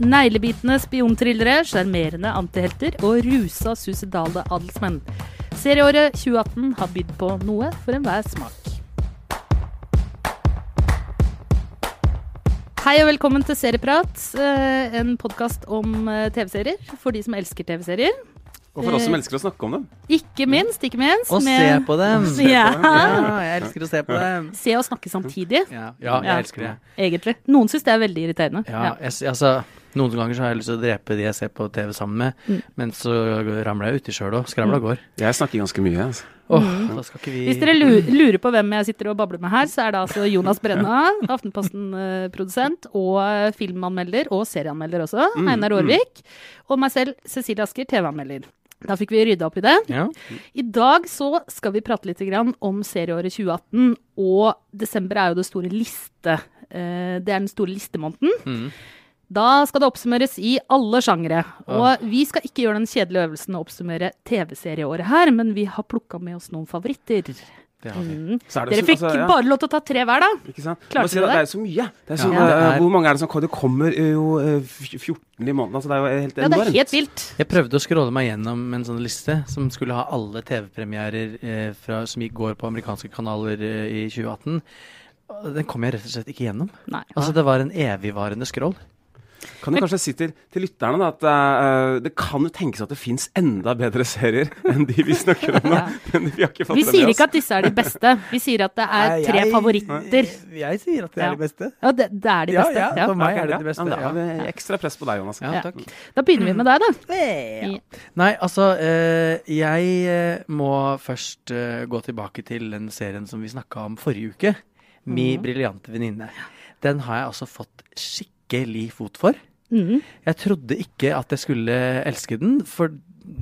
Neglebitende spionthrillere, sjarmerende antihelter og rusa suicidale adelsmenn. Serieåret 2018 har bydd på noe for enhver smak. Hei og velkommen til Serieprat, eh, en podkast om eh, TV-serier for de som elsker TV-serier. Og for oss som elsker å snakke om dem. Ikke minst, ikke minst. Og se på dem! Ja. Ja, jeg elsker å se på dem. Se og snakke samtidig, Ja, ja jeg elsker det. egentlig. Noen syns det er veldig irriterende. Ja, jeg, altså, noen ganger så har jeg lyst til å drepe de jeg ser på TV sammen med, Mm. men så ramler jeg uti sjøl òg. Skravla går. Jeg snakker ganske mye. Altså. Oh, Mm. da skal ikke vi Hvis dere lurer på hvem jeg sitter og babler med her, så er det altså Jonas Brenna, Aftenposten-produsent og eh, filmanmelder og serieanmelder også. Mm, Einar Aarvik. Og meg selv, Cecilie Asker, TV-anmelder. Da fikk vi rydda opp i det. Ja. I dag så skal vi prate litt om serieåret 2018, og desember er jo det store liste. eh, Det er den store listemåneden. Mm. Da skal det oppsummeres i alle sjangere. Og vi skal ikke gjøre den kjedelige øvelsen å oppsummere TV-serieåret her, men vi har plukka med oss noen favoritter. Det har vi. Mm. Så er Dere fikk altså, ja. bare lov til å ta tre hver, da. Ikke sant? Klarte dere si det? det? er så mye. Det er så, Ja, det eh, er- Hvor mange er det som kommer? Det kommer jo eh, 14 i måneden. Altså, det er jo helt Ja, det er helt vilt. Jeg prøvde å skråle meg gjennom en sånn liste som skulle ha alle TV-premierer eh, som gikk går på amerikanske kanaler eh, i 2018. Den kom jeg rett og slett ikke gjennom. Nei. Altså, det var en evigvarende scroll. Kan du kanskje si til, til lytterne da, at uh, det kan jo tenkes at det fins enda bedre serier enn de vi snakker om nå. Ja. Men vi har ikke fått Vi det sier med ikke oss. at disse er de beste. Vi sier at det er tre favoritter. Jeg sier at det er de beste. Ja, det, det er de beste. ja, Ja. for meg er det de beste. Ja, men da har vi ekstra press på deg, Jonas. Ja, takk. Da begynner vi med deg, da. Ja. Nei, altså uh, Jeg eh, må først uh, gå tilbake til den serien som vi snakka om forrige uke. Mi Mhm. briljante venninne. Den har jeg altså fått skikkelig fot for. Mm. Jeg trodde ikke at jeg skulle elske den, for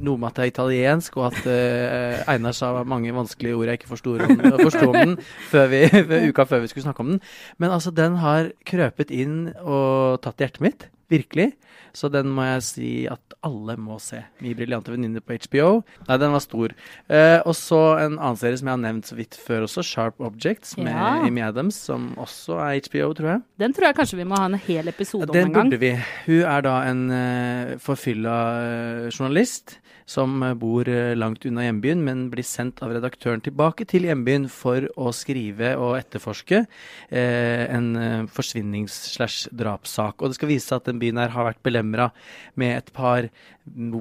noe med at det er italiensk, og at uh, Einar sa mange vanskelige ord jeg ikke forsto om, forsto om den før vi, uka før vi skulle snakke om den. Men altså, den har krøpet inn og tatt hjertet mitt. Virkelig. Så den må jeg si at alle må se. Mi briljante venninne på HBO. Nei, den var stor. Eh, og så en annen serie som jeg har nevnt så vidt før også, Sharp Objects, med Ja. Amy Adams, som også er HBO, tror jeg. Den tror jeg kanskje vi må ha en hel episode om en gang. Den burde vi. Hun er da en uh, forfylla uh, journalist som eh, bor langt unna hjembyen, men blir sendt av redaktøren tilbake til hjembyen for å skrive og etterforske eh, en forsvinnings-slash-drapssak. Og det skal vise seg at den byen her har vært belemra med et par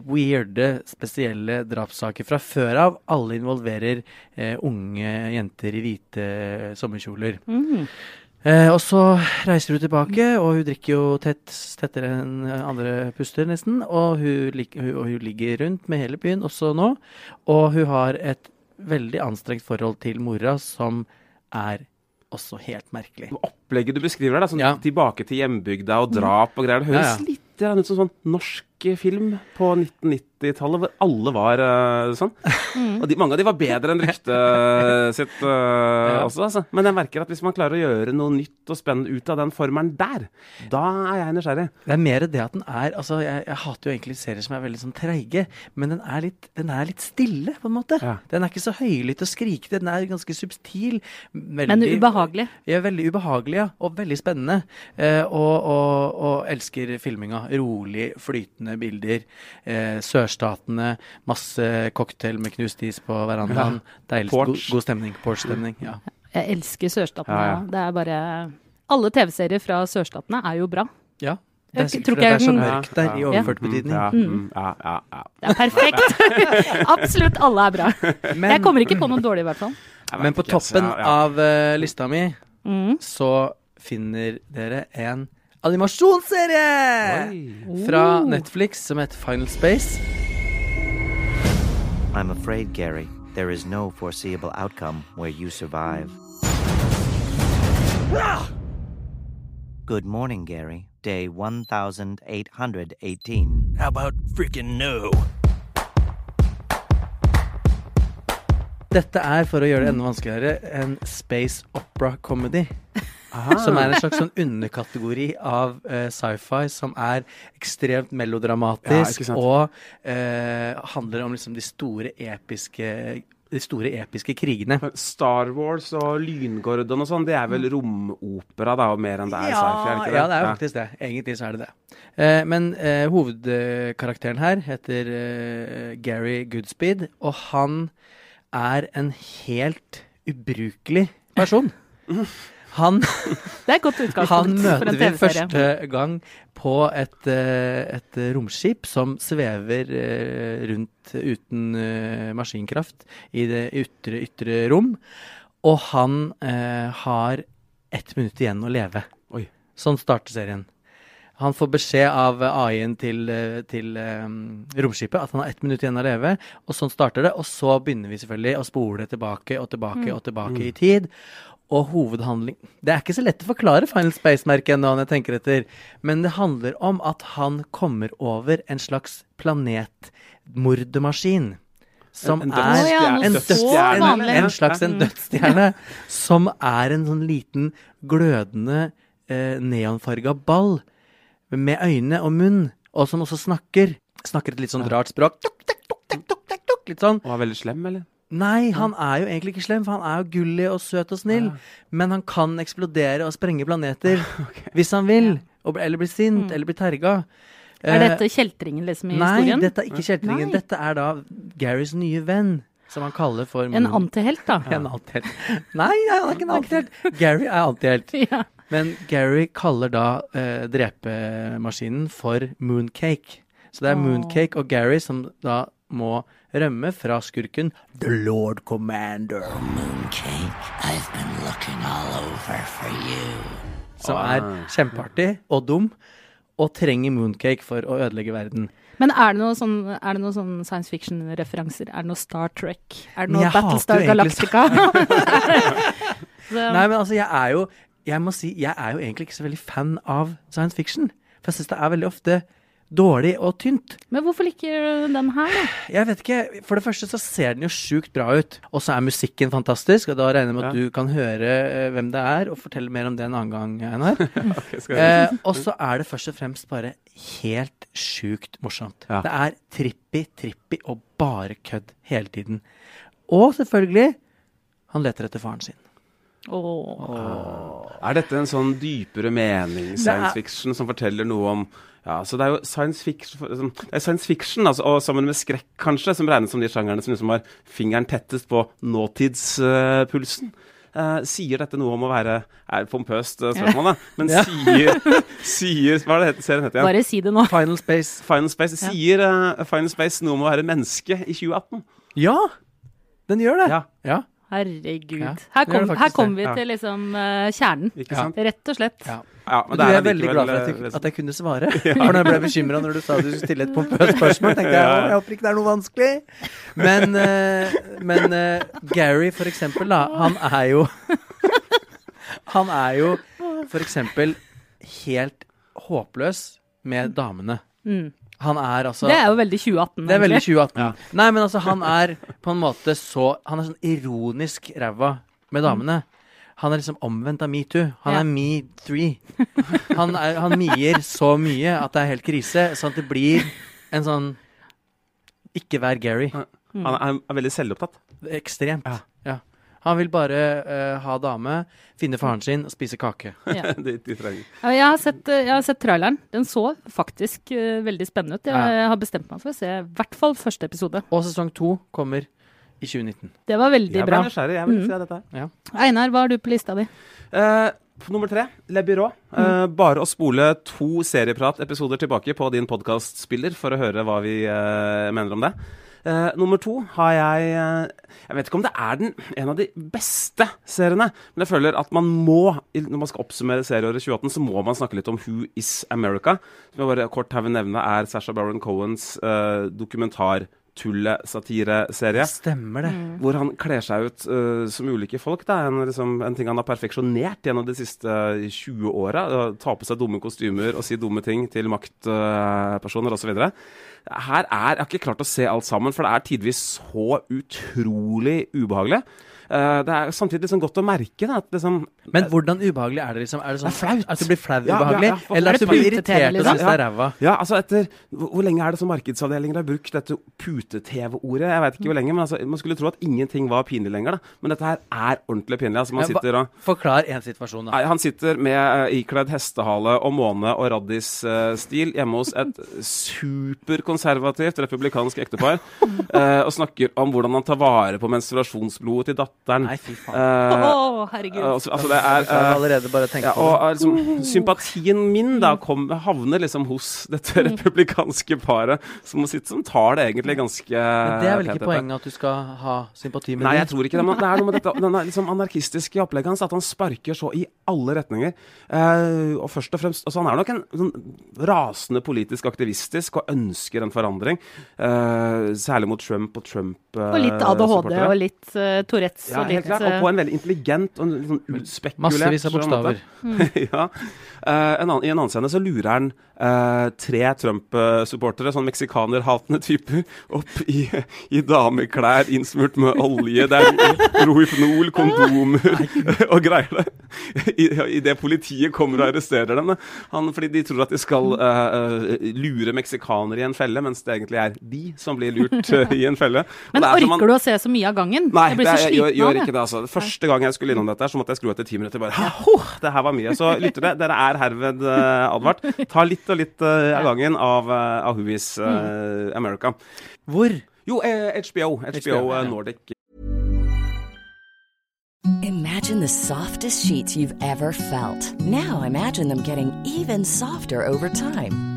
weirde, spesielle drapssaker fra før av. Alle involverer eh, unge jenter i hvite sommerkjoler. Mm. Eh, og så reiser hun tilbake, og hun drikker jo tett, tettere enn andre puster, nesten. Og hun, lik, hun, og hun ligger rundt med hele byen også nå. Og hun har et veldig anstrengt forhold til mora, som er også helt merkelig. Opplegget du beskriver der, sånn Ja. tilbake til hjembygda og drap og greier, det høres Ja, ja. litt grann en sånn, sånn norsk film på 1990-tallet, hvor alle var uh, sånn. Mm. Og de, mange av de var bedre enn ryktet sitt eh, også, altså. Men jeg merker at hvis man klarer å gjøre noe nytt og spennende ut av den formelen der, da er jeg nysgjerrig. Det er mer det at den er Altså, jeg, jeg hater jo egentlig serier som er veldig sånn treige, men den er litt, den er litt stille, på en måte. Ja. Den er ikke så høylytt og skrikete, den er ganske subtil. Men ubehagelig. Ja, veldig ubehagelig, ja. Og veldig spennende. Uh, og, og, og elsker filminga. Rolig, flytende bilder. Eh, sørstatene. Masse cocktail med knust is på verandaen. Deilig. God, god stemning. Porch-stemning. Ja. Jeg elsker sørstatene. Ja, ja. Det er bare Alle TV-serier fra sørstatene er jo bra. ja. Det er sikkert det er så mørkt der, i Ja. overført betydning. Ja, Mm. mm, ja, ja, ja. Det er perfekt! Absolutt alle er bra. Jeg kommer ikke på noen dårlig, i hvert fall. Men på altså, toppen ja, ja. av uh, lista mi Mm. så finner dere en animasjonsserie fra Oh. Netflix som heter Final Space. I'm afraid, Gary, there is no foreseeable outcome where you survive. Good morning, Gary. Day 1818. How about freaking no? Dette er, for å gjøre det enda vanskeligere, en space opera comedy. Aha. Som er en slags sånn underkategori av uh, sci-fi som er ekstremt melodramatisk ja, og uh, handler om liksom de store episke de store episke krigene. Star Wars og Lyngordon og sånn, det er vel romopera da, og mer enn det er sci-fi? er det ja, det er faktisk det. Egentlig så er det det. Eh, men eh, hovedkarakteren her heter eh, Gary Goodspeed, og han er en helt ubrukelig person. Han Det er et godt Han møter en vi første gang på et, eh, et romskip som svever eh, rundt uten eh, maskinkraft i det ytre, ytre rom. Og han eh, har ett minutt igjen å leve. Oi. Sånn starter serien. Han får beskjed av AI-en til, til um, romskipet at han har ett minutt igjen å leve. Og sånn starter det. Og så begynner vi selvfølgelig å spole tilbake og tilbake og tilbake i tid. Og hovedhandling Det er ikke så lett å forklare Final Space-merket når jeg tenker etter. Men det handler om at han kommer over en slags planetmordemaskin. Som En- en er en, dødsstjerne, vanlig. en slags en dødsstjerne. Som er en sånn liten glødende eh, neonfarga ball med øyne og munn, og som også snakker. Snakker et litt sånn rart språk. Litt sånn. Og er veldig slem, eller? Nei, han er jo egentlig ikke slem, for han er jo gullig og søt og snill. Men han kan eksplodere og sprenge planeter hvis han vil. Og, eller bli sint, eller bli terga. Er Eh, dette kjeltringen liksom i Nei, historien? dette er ikke kjeltringen. Nei. Dette er da Garys nye venn, som han kaller for En antihelt, da. En antihelt. Nei, nei, han er ikke en antihelt. Gary er antihelt. Ja. Men Gary kaller da eh, drepemaskinen for Mooncake. Så det er. Mooncake og Gary som da må rømme fra skurken The Lord Commander. Mooncake, I've been looking all over for you. Som er kjempeartig og dum, og trenger Mooncake for å ødelegge verden. Men er det noen sånn, er noe sånn science fiction-referanser? Er det noe Star Trek? Er det noe jeg Battlestar Galactica? Nei, men altså, jeg er jo Jeg må si, jeg er jo egentlig ikke så veldig fan av science fiction. For jeg syns det er veldig ofte dårlig og tynt. men hvorfor liker du den her, da? Jeg vet ikke, For det første så ser den jo sjukt bra ut. Og så er musikken fantastisk, og da regner jeg med at Ja. du kan høre eh, hvem det er, og fortelle mer om det en annen gang, Einar. okay, eh, og så er det først og fremst bare helt sjukt morsomt. Ja. Det er trippi, trippi og bare kødd hele tiden. Og selvfølgelig, han leter etter faren sin. Åh. Er dette en sånn dypere mening, science fiction, som forteller noe om ja, så Det er jo science fiction, det er science fiction altså, og sammen med skrekk, kanskje, som regnes som de sjangerne som liksom har fingeren tettest på nåtidspulsen. Uh, sier dette noe om å være Er pompøst eh, spørsmål, da? Men Ja. sier, sier Hva er det heter, serien heter igjen? Bare si det nå. Final Space. Final Space. Sier uh, Final Space noe om å være menneske i 2018? Ja! Den gjør det. Ja. ja. Herregud. Ja, Her kommer kom, her kom vi Ja. til liksom uh, kjernen. Ikke Ja. Rett og slett. ja. Ja, Men du er veldig glad for at jeg, eh, at jeg kunne svare. For når jeg ble bekymra når du sa du skulle stille et pompøst spørsmål, tenkte jeg jeg håper ikke det er noe vanskelig. Men, uh, men uh, Gary, for eksempel, da, han er jo Han er jo for eksempel helt håpløs med damene. Mm. Han er altså Det er jo veldig 2018. det er veldig egentlig. 2018. Nei, men altså, han er på en måte så Han er sånn ironisk ræva med damene. Han er liksom omvendt av metoo. Han Ja. er me three. Han, er, han mier så mye at det er helt krise, sånn at det blir en sånn Ikke vær Gary. Han er, er veldig selvopptatt. Ekstremt. Ja. Ja. Han vil bare uh, ha dame, finne faren sin og spise kake. Ja. de, de trenger. Jeg har, sett, eh, jeg har sett traileren. Den så faktisk uh, veldig spennende ut. Jeg, Ja. har bestemt meg for å se i hvert fall første episode. Og sesong to kommer i 2019. Det var veldig Jeg ble bra. nysgjerrig. Jeg vil Mm. se dette. her. Einar, hva har du på lista di? Uh, på nummer tre, Le Byrå. Eh, bare å spole to serieprat-episoder tilbake på din podkastspiller for å høre hva vi uh, mener om det. Eh, nummer to har jeg uh, Jeg vet ikke om det er den, en av de beste seriene, men jeg føler at man må, når man skal oppsummere serieåret 2018, så må man snakke litt om Who Is America. Som jeg bare kort her vil nevne er Sasha Baron Cohens uh, dokumentar-tulle-satireserie. Stemmer det. Hvor han kler seg ut uh, som ulike folk. Det er en, liksom, en ting han har perfeksjonert gjennom de siste eh, 20 åra. å Ta på seg dumme kostymer og si dumme ting til maktpersoner osv. Her er Jeg har ikke klart å se alt sammen, for det er tidvis så utrolig ubehagelig. Eh, det er samtidig liksom godt å merke da, at liksom Men hvordan ubehagelig er det, liksom? Er det sånn Det er flaut. at du blir flau Ja, ja, ubehagelig? ja, for- Eller Er at det du blir irritert og liksom? syns det er ræva? Ja, altså etter Hvor lenge er det som markedsavdelinger har brukt dette pute-TV-ordet? Jeg vet ikke hvor lenge, men altså, man skulle tro at ingenting var pinlig lenger, da. Men dette her er ordentlig pinlig. Altså, man sitter og Forklar én situasjon, da. Nei, Han sitter med uh, ikledd hestehale og måne og raddis-stil hjemme hos et superkonservativt republikansk ektepar uh, og snakker om hvordan han tar vare på menstruasjonsblodet til datteren. Nei, fy faen. Uh, oh, herregud. altså, altså, det er uh, eh, allerede bare tenkt ja, på og det. eh, liksom, Sympatien min da kom, havner liksom hos dette republikanske paret, som, sitter, som tar det egentlig ganske Men det er vel ikke dette. poenget at du skal ha sympati med Nei, jeg tror ikke det. Men det er noe med dette, denne liksom anarkistiske opplegget hans at han sparker så i alle retninger. Eh, og først og fremst altså Han er nok en sånn rasende politisk aktivistisk og ønsker en forandring. Eh, særlig mot Trump og Trump. eh, Og litt ADHD og litt uh, Tourettes ja, og helt litt klart. Og eh, på en veldig intelligent og sånn utspekulert Massevis av måte. Mm. ja. Eh, en annen, I en annen scene så lurer han eh, tre Trump-supportere, sånn meksikanerhatende typer, opp i, i dameklær innsmurt med olje. Det er Rohypnol, kondomer og greier. I, i det politiet kommer og arresterer dem. Han, fordi de tror at de skal eh, eh, lure meksikanere i en felle, mens det egentlig er de som blir lurt eh, i en felle. Og Men er orker han- du å se så mye av gangen? Nei, jeg blir så gjør, sliten gjør av ikke det. altså. Første gang jeg skulle innom dette, så måtte jeg skru etter ti minutter. bare, Det her var mye. Så lyttere, dere er herved eh, advart. Ta litt og litt eh, av gangen av, uh, av Whois mm. America. Hvor? Jo, eh, HBO. HBO, HBO, eh. Nordic. Imagine the softest sheets you've ever felt. Now imagine them getting even softer over time.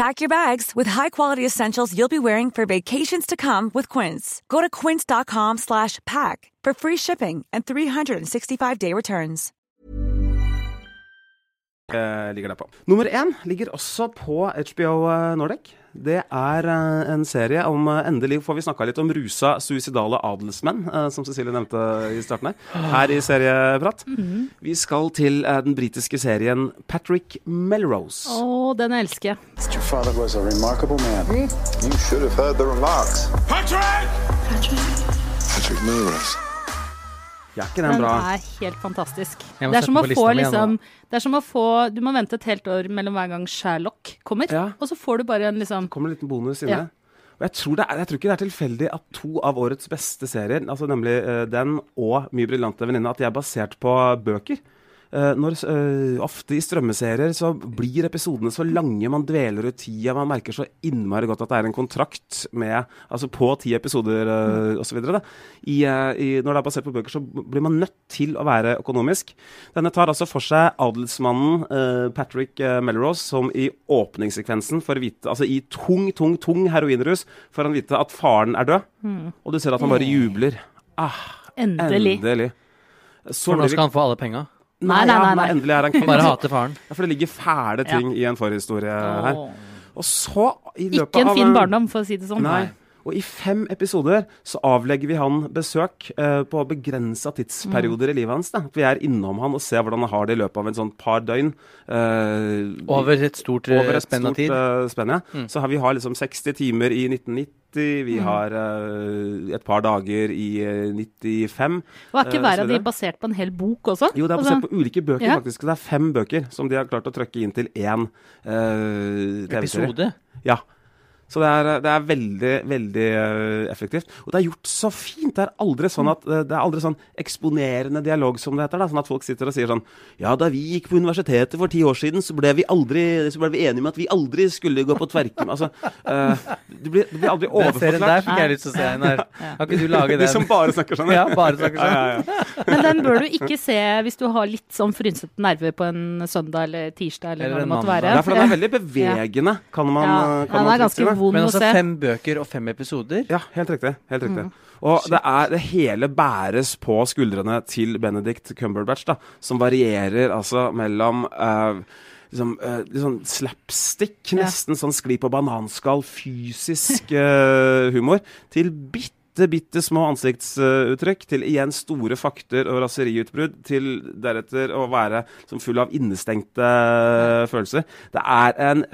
Pack your bags with high-quality essentials you'll be wearing for vacations to come with Quince. Go to quince.com slash pack for free shipping and 365-day returns. eh, ligger på. Nummer én ligger også på HBO eh, Nordic. Det er eh, en serie om eh, Endelig får vi snakka litt om rusa, suicidale adelsmenn, eh, som Cecilie nevnte i starten her, her i Serieprat. Vi skal til den britiske serien Patrick Melrose. Å, den elsker jeg. Patrick! father was a remarkable man. You should have heard the remarks. Patrick Melrose. Ja, ikke den Den bra? er helt fantastisk. Det er, som å få liksom Det er som å få Du må vente et helt år mellom hver gang Sherlock kommer, Ja. og så får du bare en liksom kommer en liten bonus inne. Ja. Og jeg tror, det er, jeg tror ikke det er tilfeldig at to av årets beste serier, altså nemlig uh, den og Mye briljante venninne, at de er basert på bøker. Eh, når, eh, Ofte i strømmeserier så blir episodene så lange, man dveler ut tida, man merker så innmari godt at det er en kontrakt med Altså på ti episoder uh, osv. Eh, når det er basert på bøker, så blir man nødt til å være økonomisk. Denne tar altså for seg adelsmannen Patrick Melrose, som i åpningssekvensen får vite Altså i tung, tung, tung heroinrus får han vite at faren er død. Mm. Og du ser at han bare jubler. Ah, Endelig. endelig. Så For nå skal han få alle penga. Nei, nei, nei, nei. Endelig er han kvitt. Bare hater faren. Ja, for det ligger fæle ting i en forhistorie her. Og så, i løpet av Ikke en fin barndom, for å si det sånn. Nei. Og i fem episoder så avlegger vi han besøk eh, på begrensa tidsperioder i livet hans. Da. Vi er innom han og ser hvordan han har det i løpet av en sånn par døgn. eh, Over et stort eh, over et spenn av tid. spenn, ja. Mm. Så har vi har liksom 60 timer i 1990, vi Mm. har eh, et par dager i eh, 95. Og er ikke hver av de basert på en hel bok også? Jo, det er Altså, basert på ulike bøker, ja. faktisk. Det er fem bøker som de har klart å trykke inn til én uh, TV-serie. Episode? Ja. Så det er, det er veldig, veldig eh, effektivt. Og det er gjort så fint. Det er aldri sånn at eh, det er aldri sånn eksponerende dialog, som det heter. Da. Sånn at folk sitter og sier sånn Ja, da vi gikk på universitetet for ti år siden, så ble vi aldri Så ble vi enige om at vi aldri skulle gå på tverken. Altså, uh, det, blir, det blir aldri Den serien der overforklart. fikk jeg lyst til å se, Einar. Kan ikke du lage den? De som bare snakker sånn? Ja, bare snakker sånn. Ja, ja, ja. Men den bør du ikke se hvis du har litt sånn frynsete nerver på en søndag eller tirsdag. eller, Eller hva det måtte mandag. være. Ja, for den er veldig bevegende, kan man, Ja, kan den man er si ganske det. Vond Men å altså se. fem bøker og fem episoder? Ja, helt riktig. Helt riktig. Mm. Og det, er, det hele bæres på skuldrene til Benedict Cumberbatch, da, som varierer altså mellom uh, liksom, uh, sånn slapstick, Ja. nesten sånn skli på bananskall, fysisk uh, humor, til bitte bitte små ansiktsuttrykk, til igjen store fakter og raseriutbrudd, til deretter å være som full av innestengte følelser. Det er en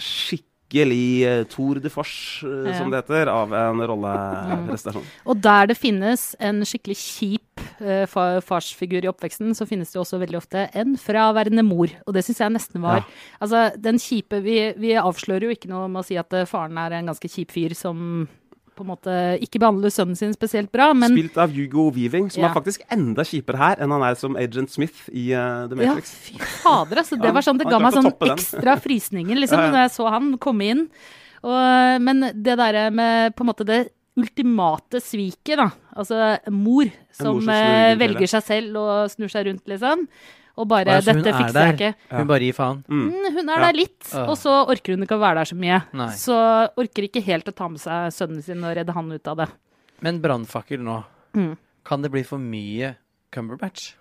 skikkelig eh, tour de force, eh, Ja. som det heter, av en rolleprestasjon. Og der det finnes en skikkelig kjip uh, fa farsfigur i oppveksten, så finnes det også veldig ofte en fraværende mor. Og det syns jeg nesten var Ja. Altså, den kjipe vi, vi avslører jo ikke noe med å si at faren er en ganske kjip fyr som på en måte ikke behandler sønnen sin spesielt bra, men Spilt av Hugo Weaving, som Ja. er faktisk enda kjipere her enn han er som Agent Smith i uh, The Ja, fy fader, altså. Det var sånn, det ga meg sånn ekstra frysninger, liksom, Ja, ja. når jeg så han komme inn. Og, men det derre med på en måte det ultimate sviket, da. Altså mor som mor eh, velger seg selv og snur seg rundt, liksom. Og bare Altså, 'Dette er fikser der. jeg ikke'. Hun bare gir faen. Mm. Mm, hun er Ja. der litt, og så orker hun ikke å være der så mye. Nei. Så orker ikke helt å ta med seg sønnen sin og redde han ut av det. Men brannfakkel nå. Mm. Kan det bli for mye Cumberbatch?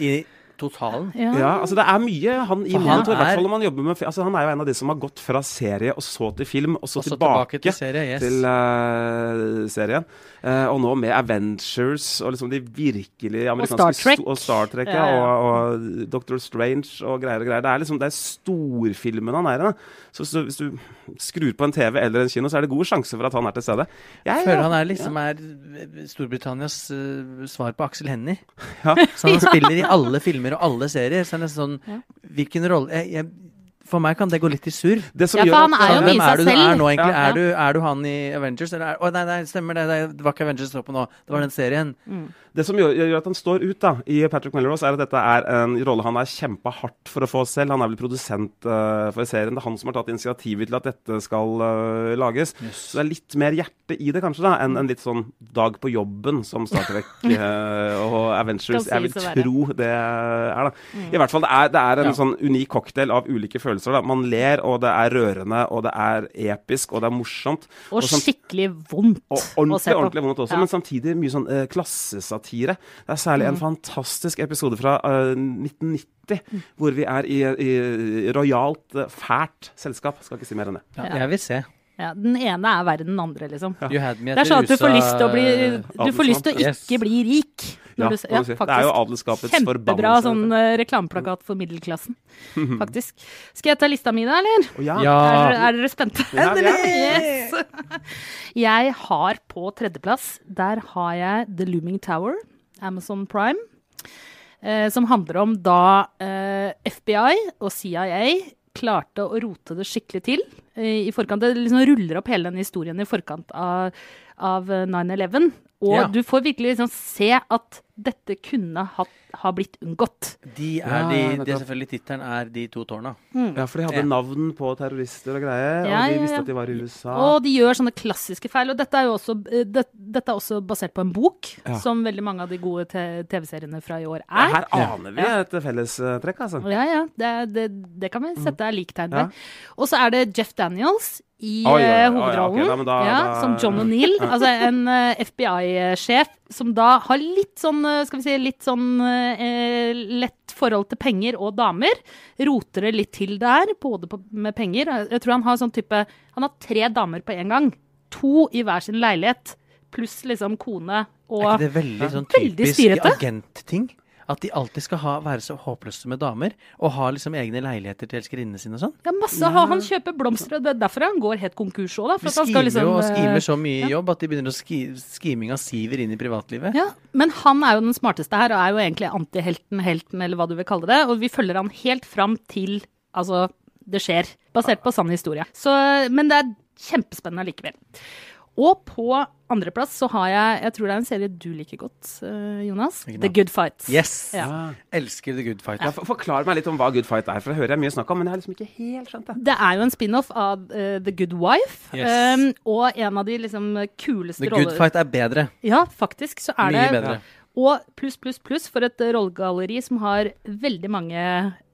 I totalen? Ja, altså det er mye han i han monitor, i hvert er- fall når man jobber med altså Han er jo en av de som har gått fra serie og så til film, og så, Og så tilbake, tilbake til serie, yes. til, uh, serien. Uh, og nå med Avengers og liksom de virkelig amerikanske Star Trek. og Star Trek ja, Ja, ja. Og, og Doctor Strange og greier og greier. Det er liksom det er storfilmen han er i. Så, Så hvis du, skrur på en TV eller en kino, så er det god sjanse for at han er til stede. Jeg, Jeg føler han er liksom er Storbritannias uh, svar på Aksel Hennie. Ja. Så han spiller i alle filmer og alle serier. Så er det nesten sånn. Hvilken rolle jeg, jeg, For meg kan det gå litt i surr. Det som Ja, gjør for han at- er jo mye seg er selv. er nå. Ja. Er, du, er du han i Avengers? Eller er, å, nei, nei, stemmer det. Det det var ikke Avengers det står på nå. Det var den serien. Det som gjør, gjør at han står ut da, i Patrick Melrose, er at dette er en rolle han har kjempa hardt for å få selv. Han er vel produsent uh, for serien. Det er han som har tatt initiativet til at dette skal uh, lages. Så det er litt mer hjerte i det, kanskje, da, enn en litt sånn dag på jobben som Star Trek uh, og Avengers jeg vil tro det er. da. I hvert fall, det er, det er en Ja. sånn unik cocktail av ulike følelser. Da. Man ler, og det er rørende, og det er episk, og det er morsomt. Og og skikkelig vondt og å se ordentlig, på. ordentlig vondt også, Ja. men samtidig mye sånn uh, klassesatire. Det er særlig en fantastisk episode fra uh, 1990, hvor vi er i, i rojalt, eh, fælt selskap. Skal ikke si mer enn det. Ja. Jeg vil se. Ja, den ene er verre enn den andre, liksom. Ja. Det er sånn at du får lyst til å bli Du får lyst til å Yes. ikke bli rik. Ja, du, si. det er jo adelskapets Kjempebra forbannelse. sånn eh, reklameplakat for middelklassen, faktisk. Skal jeg ta lista mi da, eller? Ja. Ja. Er, er dere spente? Ja. Yes. Jeg har på tredjeplass, der har jeg The Looming Tower, Amazon Prime. Eh, som handler om da eh, FBI og CIA klarte å rote det skikkelig til eh, i forkant. Det liksom ruller opp hele den historien i forkant av, av eh, 9-11. Og Ja. du får virkelig liksom se at dette kunne ha, ha blitt unngått. De er de, ja, det selvfølgelig Tittelen er de to tårna. Ja, for de hadde Ja. navn på terrorister og greier, Ja, og de visste ja. at de var i USA. Og de gjør sånne klassiske feil. Og dette er jo også, eh, det, dette er også basert på en bok, Ja. som veldig mange av de gode TV-seriene fra i år Ja, er. Her aner vi et fellestrekk, altså. Ja, ja. Det, det, det kan vi sette liktegn Ja. ved. Og så er det Jeff Daniels i oh, ja, ja, hovedrollen. Ja, hovedrollen. da, da- ja, da- som John O'Neill. altså en uh, FBI-sjef som da har litt sånn, eh, skal vi si, litt sånn eh, lett forhold til penger og damer. Roter det litt til der, både på, med penger. Jeg tror han har sånn type Han har tre damer på en gang. To i hver sin leilighet, pluss liksom kone og Er ikke det veldig sånn typisk agentting? At de alltid skal ha, være så håpløse med damer, og ha liksom egne leiligheter til elskerinnene sine og sånn. Ja, masse. Han kjøper blomster, og det er derfor han går helt konkurs òg, da. For at han skal liksom jo og eh, skimer så mye jobb at de begynner å ski, skiminga siver inn i privatlivet. Ja, men han er jo den smarteste her, og er jo egentlig antihelten, helten, eller hva du vil kalle det. Og vi følger han helt fram til altså, det skjer. Basert på sann historie. Så, men det er kjempespennende likevel. Og på andreplass så har jeg Jeg tror det er en serie du liker godt, eh, Jonas. The? Good Fight. Yes! Ja. Ah. Elsker The Good Fight. Ja, for, forklar meg litt om hva Good Fight er, for det hører jeg mye snakk om, men jeg har liksom ikke helt skjønt det. Det er jo en spin-off av uh, The Good Wife. Yes. um, og en av de liksom kuleste The Good Fight er bedre. Ja, faktisk så er Mye det bedre. Og pluss, pluss, pluss for et rollegalleri som har veldig mange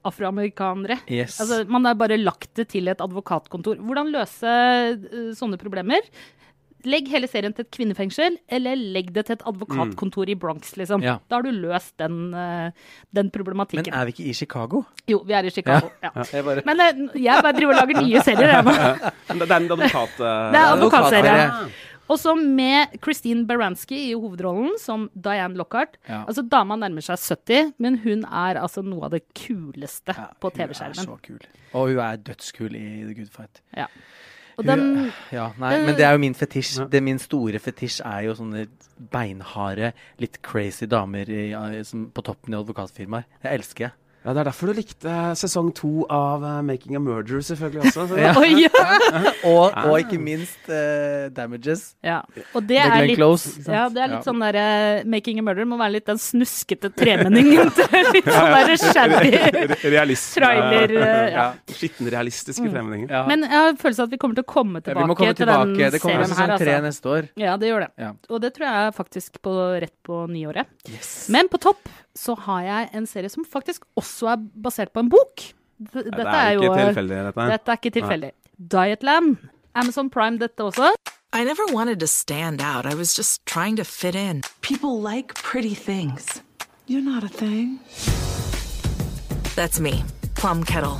afroamerikanere. Yes. Altså, man har bare lagt det til et advokatkontor. Hvordan løse uh, sånne problemer? Legg hele serien til et kvinnefengsel, eller legg det til et advokatkontor i Bronx, liksom. Ja. Da har du løst den, den, problematikken. Men er vi ikke i Chicago? Jo, vi er i Chicago. Ja. Jeg bare Men eh, jeg bare driver og lager nye serier, jeg nå. Det det er en advokat... eh, Det er advokatserie. Og så med Christine Baranski i hovedrollen som Diane Lockhart. Ja. Altså Dama nærmer seg 70, men hun er altså noe av det kuleste Ja, på Hun er så kul. Og hun er dødskul i The Good Fight. Ja. Og den, Ja, nei, men det er jo min fetisj. Det Min store fetisj er jo sånne beinharde, litt crazy damer i, i- som på toppen i advokatfirmaer. Det elsker jeg. Ja, Det er derfor du likte sesong to av uh, Making a Murder, selvfølgelig også. Ja. Oi, ja. Og, og ikke minst uh, Damages. ja. Og det er litt, Close, ja, det er litt Ja. sånn derre Making a Murder må være litt den snuskete tremenningen til litt sånn derre shabby Realisme. trailer. Ja. Skittenrealistiske tremenninger. Ja. Men jeg har følelsen av at vi kommer til å komme tilbake, komme til den tilbake. Det kommer serien sesong her. tre Altså. neste år. Ja, det gjør det. Ja. Og det tror jeg faktisk på, rett på nyåret. Men på topp så har jeg en serie som faktisk også er basert på en bok. D- Dette det er jo tilfeldig, dette. Dette er ikke tilfeldig. Dietland. Amazon Prime dette også. I never wanted to stand out. I was just trying to fit in. People like pretty things. You're not a thing. That's me, Plum Kettle.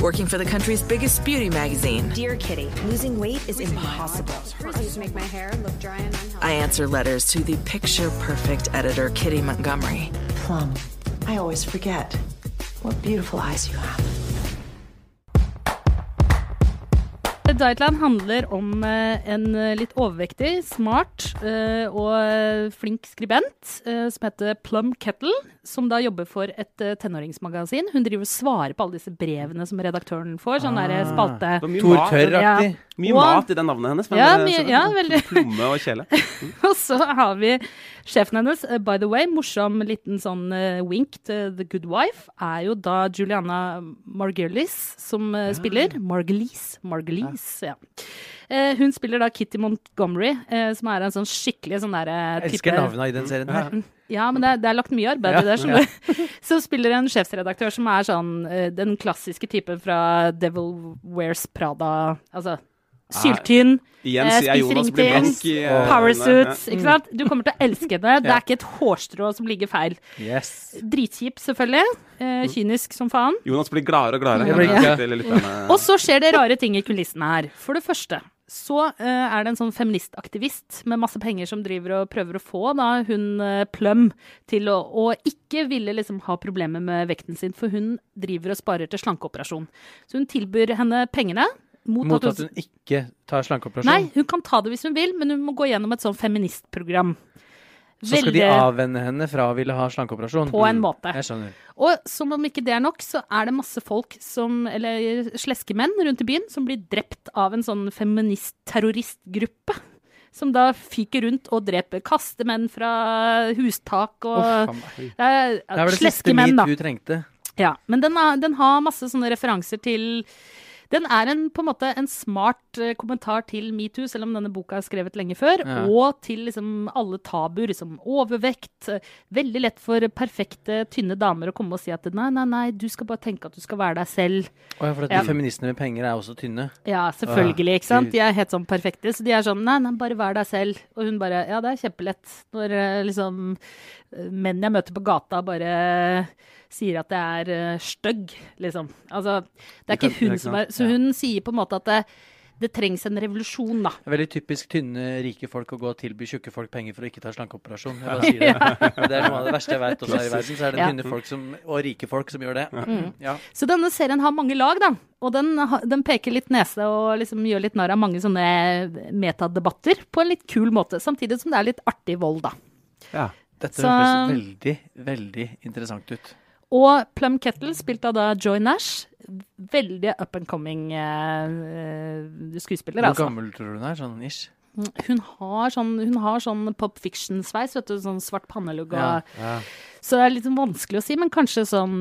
Working for the country's biggest beauty magazine, Dear Kitty, losing weight is impossible. to make my hair look dry and unhealthy. I answer letters to the picture perfect editor, Kitty Montgomery. Plum, I always forget what beautiful eyes you have. Dietland handler om eh, en eh, litt overvektig, smart eh, og flink skribent som heter Plum Kettle, som da jobber for et tenåringsmagasin. Hun driver og svarer på alle disse brevene som redaktøren får. Sånn der Ah. spalte. Tor Tørr-aktig. Mye Og- mat i det navnet hennes. men Ja, mye- ja, veldig. Plomme og kjele. Og så har vi sjefen hennes, eh, by the way, morsom liten sånn eh, wink til The Good Wife, er jo da Juliana Margulies som eh, spiller. Margulies, Margulies, ja. Eh, hun spiller da Kitty Montgomery, som er en sånn skikkelig sånn derre Jeg elsker navnene i den serien her. Ja, men det er, det er lagt mye arbeid i det. Som, ja. som spiller en sjefsredaktør som er sånn den klassiske typen fra Devil Wears Prada. Altså syltynn, Igjen eh, sier jeg Jonas blir blank i eh, powersuits, ikke sant? Du kommer til å elske det. Det er ikke et hårstrå som ligger feil. Yes. Dritkjip, selvfølgelig. Eh, kynisk som faen. Jonas blir gladere og gladere. Lytterne. Og så skjer det rare ting i kulissene her. For det første så eh, er det en sånn feministaktivist med masse penger som driver og prøver å få da, hun eh, Plum til å, å ikke ville liksom ha problemer med vekten sin, for hun driver og sparer til slankeoperasjon. Så hun tilbyr henne pengene. Mot, Mot at hun ikke tar slankeoperasjon. Nei, hun kan ta det hvis hun vil, men hun må gå gjennom et sånn feministprogram. Så skal de Veldig- avvenne henne fra å ville ha slankeoperasjon? På en måte. Jeg skjønner. Og som om ikke det er nok, så er det masse folk som, eller sleske menn rundt i byen, som blir drept av en sånn feminist-terroristgruppe. som da fyker rundt og dreper, kaster menn fra hustak og meg. Det er, Det er vel det siste metoo trengte. Ja, men den, er, den har masse sånne referanser til Den er en, på en måte en smart eh, kommentar til metoo, selv om denne boka er skrevet lenge før. Ja. Og til liksom alle tabuer, liksom overvekt. eh, Veldig lett for perfekte, tynne damer å komme og si at nei, nei, nei, du skal bare tenke at du skal være deg selv. Og ja, for at Ja. de feministene med penger er også tynne. Ja, selvfølgelig, ikke sant. De er helt sånn perfekte. Så de er sånn nei, nei, bare vær deg selv. Og hun bare ja, det er kjempelett. Når eh, liksom menn jeg møter på gata bare sier at jeg er uh, stygg, liksom. Altså, det er ikke hun som er Så hun sier på en måte at det, det trengs en revolusjon, da. Det veldig typisk tynne, rike folk å gå og tilby tjukke folk penger for å ikke ta slankeoperasjon. Jeg bare sier det. Det er noe av det verste jeg vet også her i verden. Så er det Ja. tynne folk som, og rike folk som gjør det. Mm. Ja. Så denne serien har mange lag, da. Og den, den peker litt nese og liksom gjør litt narr av mange sånne metadebatter på en litt kul måte. Samtidig som det er litt artig vold, da. Dette Så- høres veldig, veldig interessant ut. Og Plum Kettle, spilt av da Joy Nash. Veldig up and coming uh, skuespiller, Hvor altså. gammel tror du hun er? Sånn ish? Hun har sånn, hun har sånn pop fiction-sveis, vet du. Sånn svart pannelugg og Ja, ja. Så det er litt sånn vanskelig å si, men kanskje sånn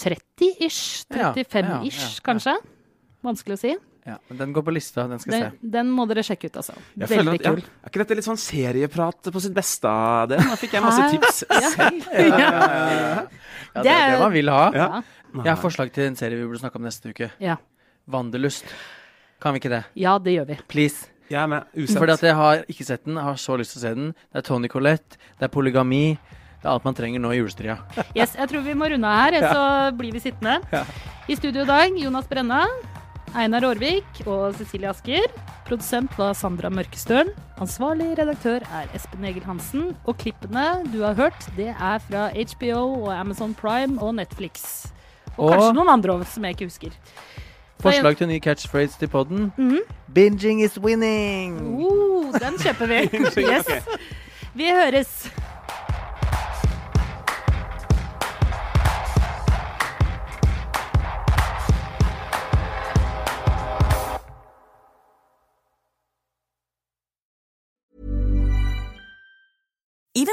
30-ish? 35-ish, ja, ja. kanskje? Vanskelig å si. Ja, men den går på lista. Den skal jeg se. den må dere sjekke ut, altså. Jeg Veldig at, ja. Er ikke dette litt sånn serieprat på sitt beste av det? Nå fikk jeg masse tips Ja. selv. Ja. Ja, det Det er det man vil ha. Ja. Jeg har forslag til en serie vi burde snakke om neste uke. Ja. Vandelust. Kan vi ikke det? Ja, det gjør vi. Please. Jeg er med. Usett. Fordi at jeg har ikke sett den, jeg har så lyst til å se den. Det er Tony Collette, det er polygami. Det er alt man trenger nå i julestria. Yes, jeg tror vi må runde av her, så blir vi sittende. Ja. I studio i dag, Jonas Brenna, Einar Aarvik og Cecilie Asker. Produsent var Sandra Mørkestøl. Ansvarlig redaktør er Espen Egil Hansen. Og klippene du har hørt, det er fra HBO og Amazon Prime og Netflix. Og, Og- kanskje noen andre som jeg ikke husker. Forslag til ny catchphrase til podden. -hmm. Binging is winning! Oh, den kjøper vi. Yes. Vi høres.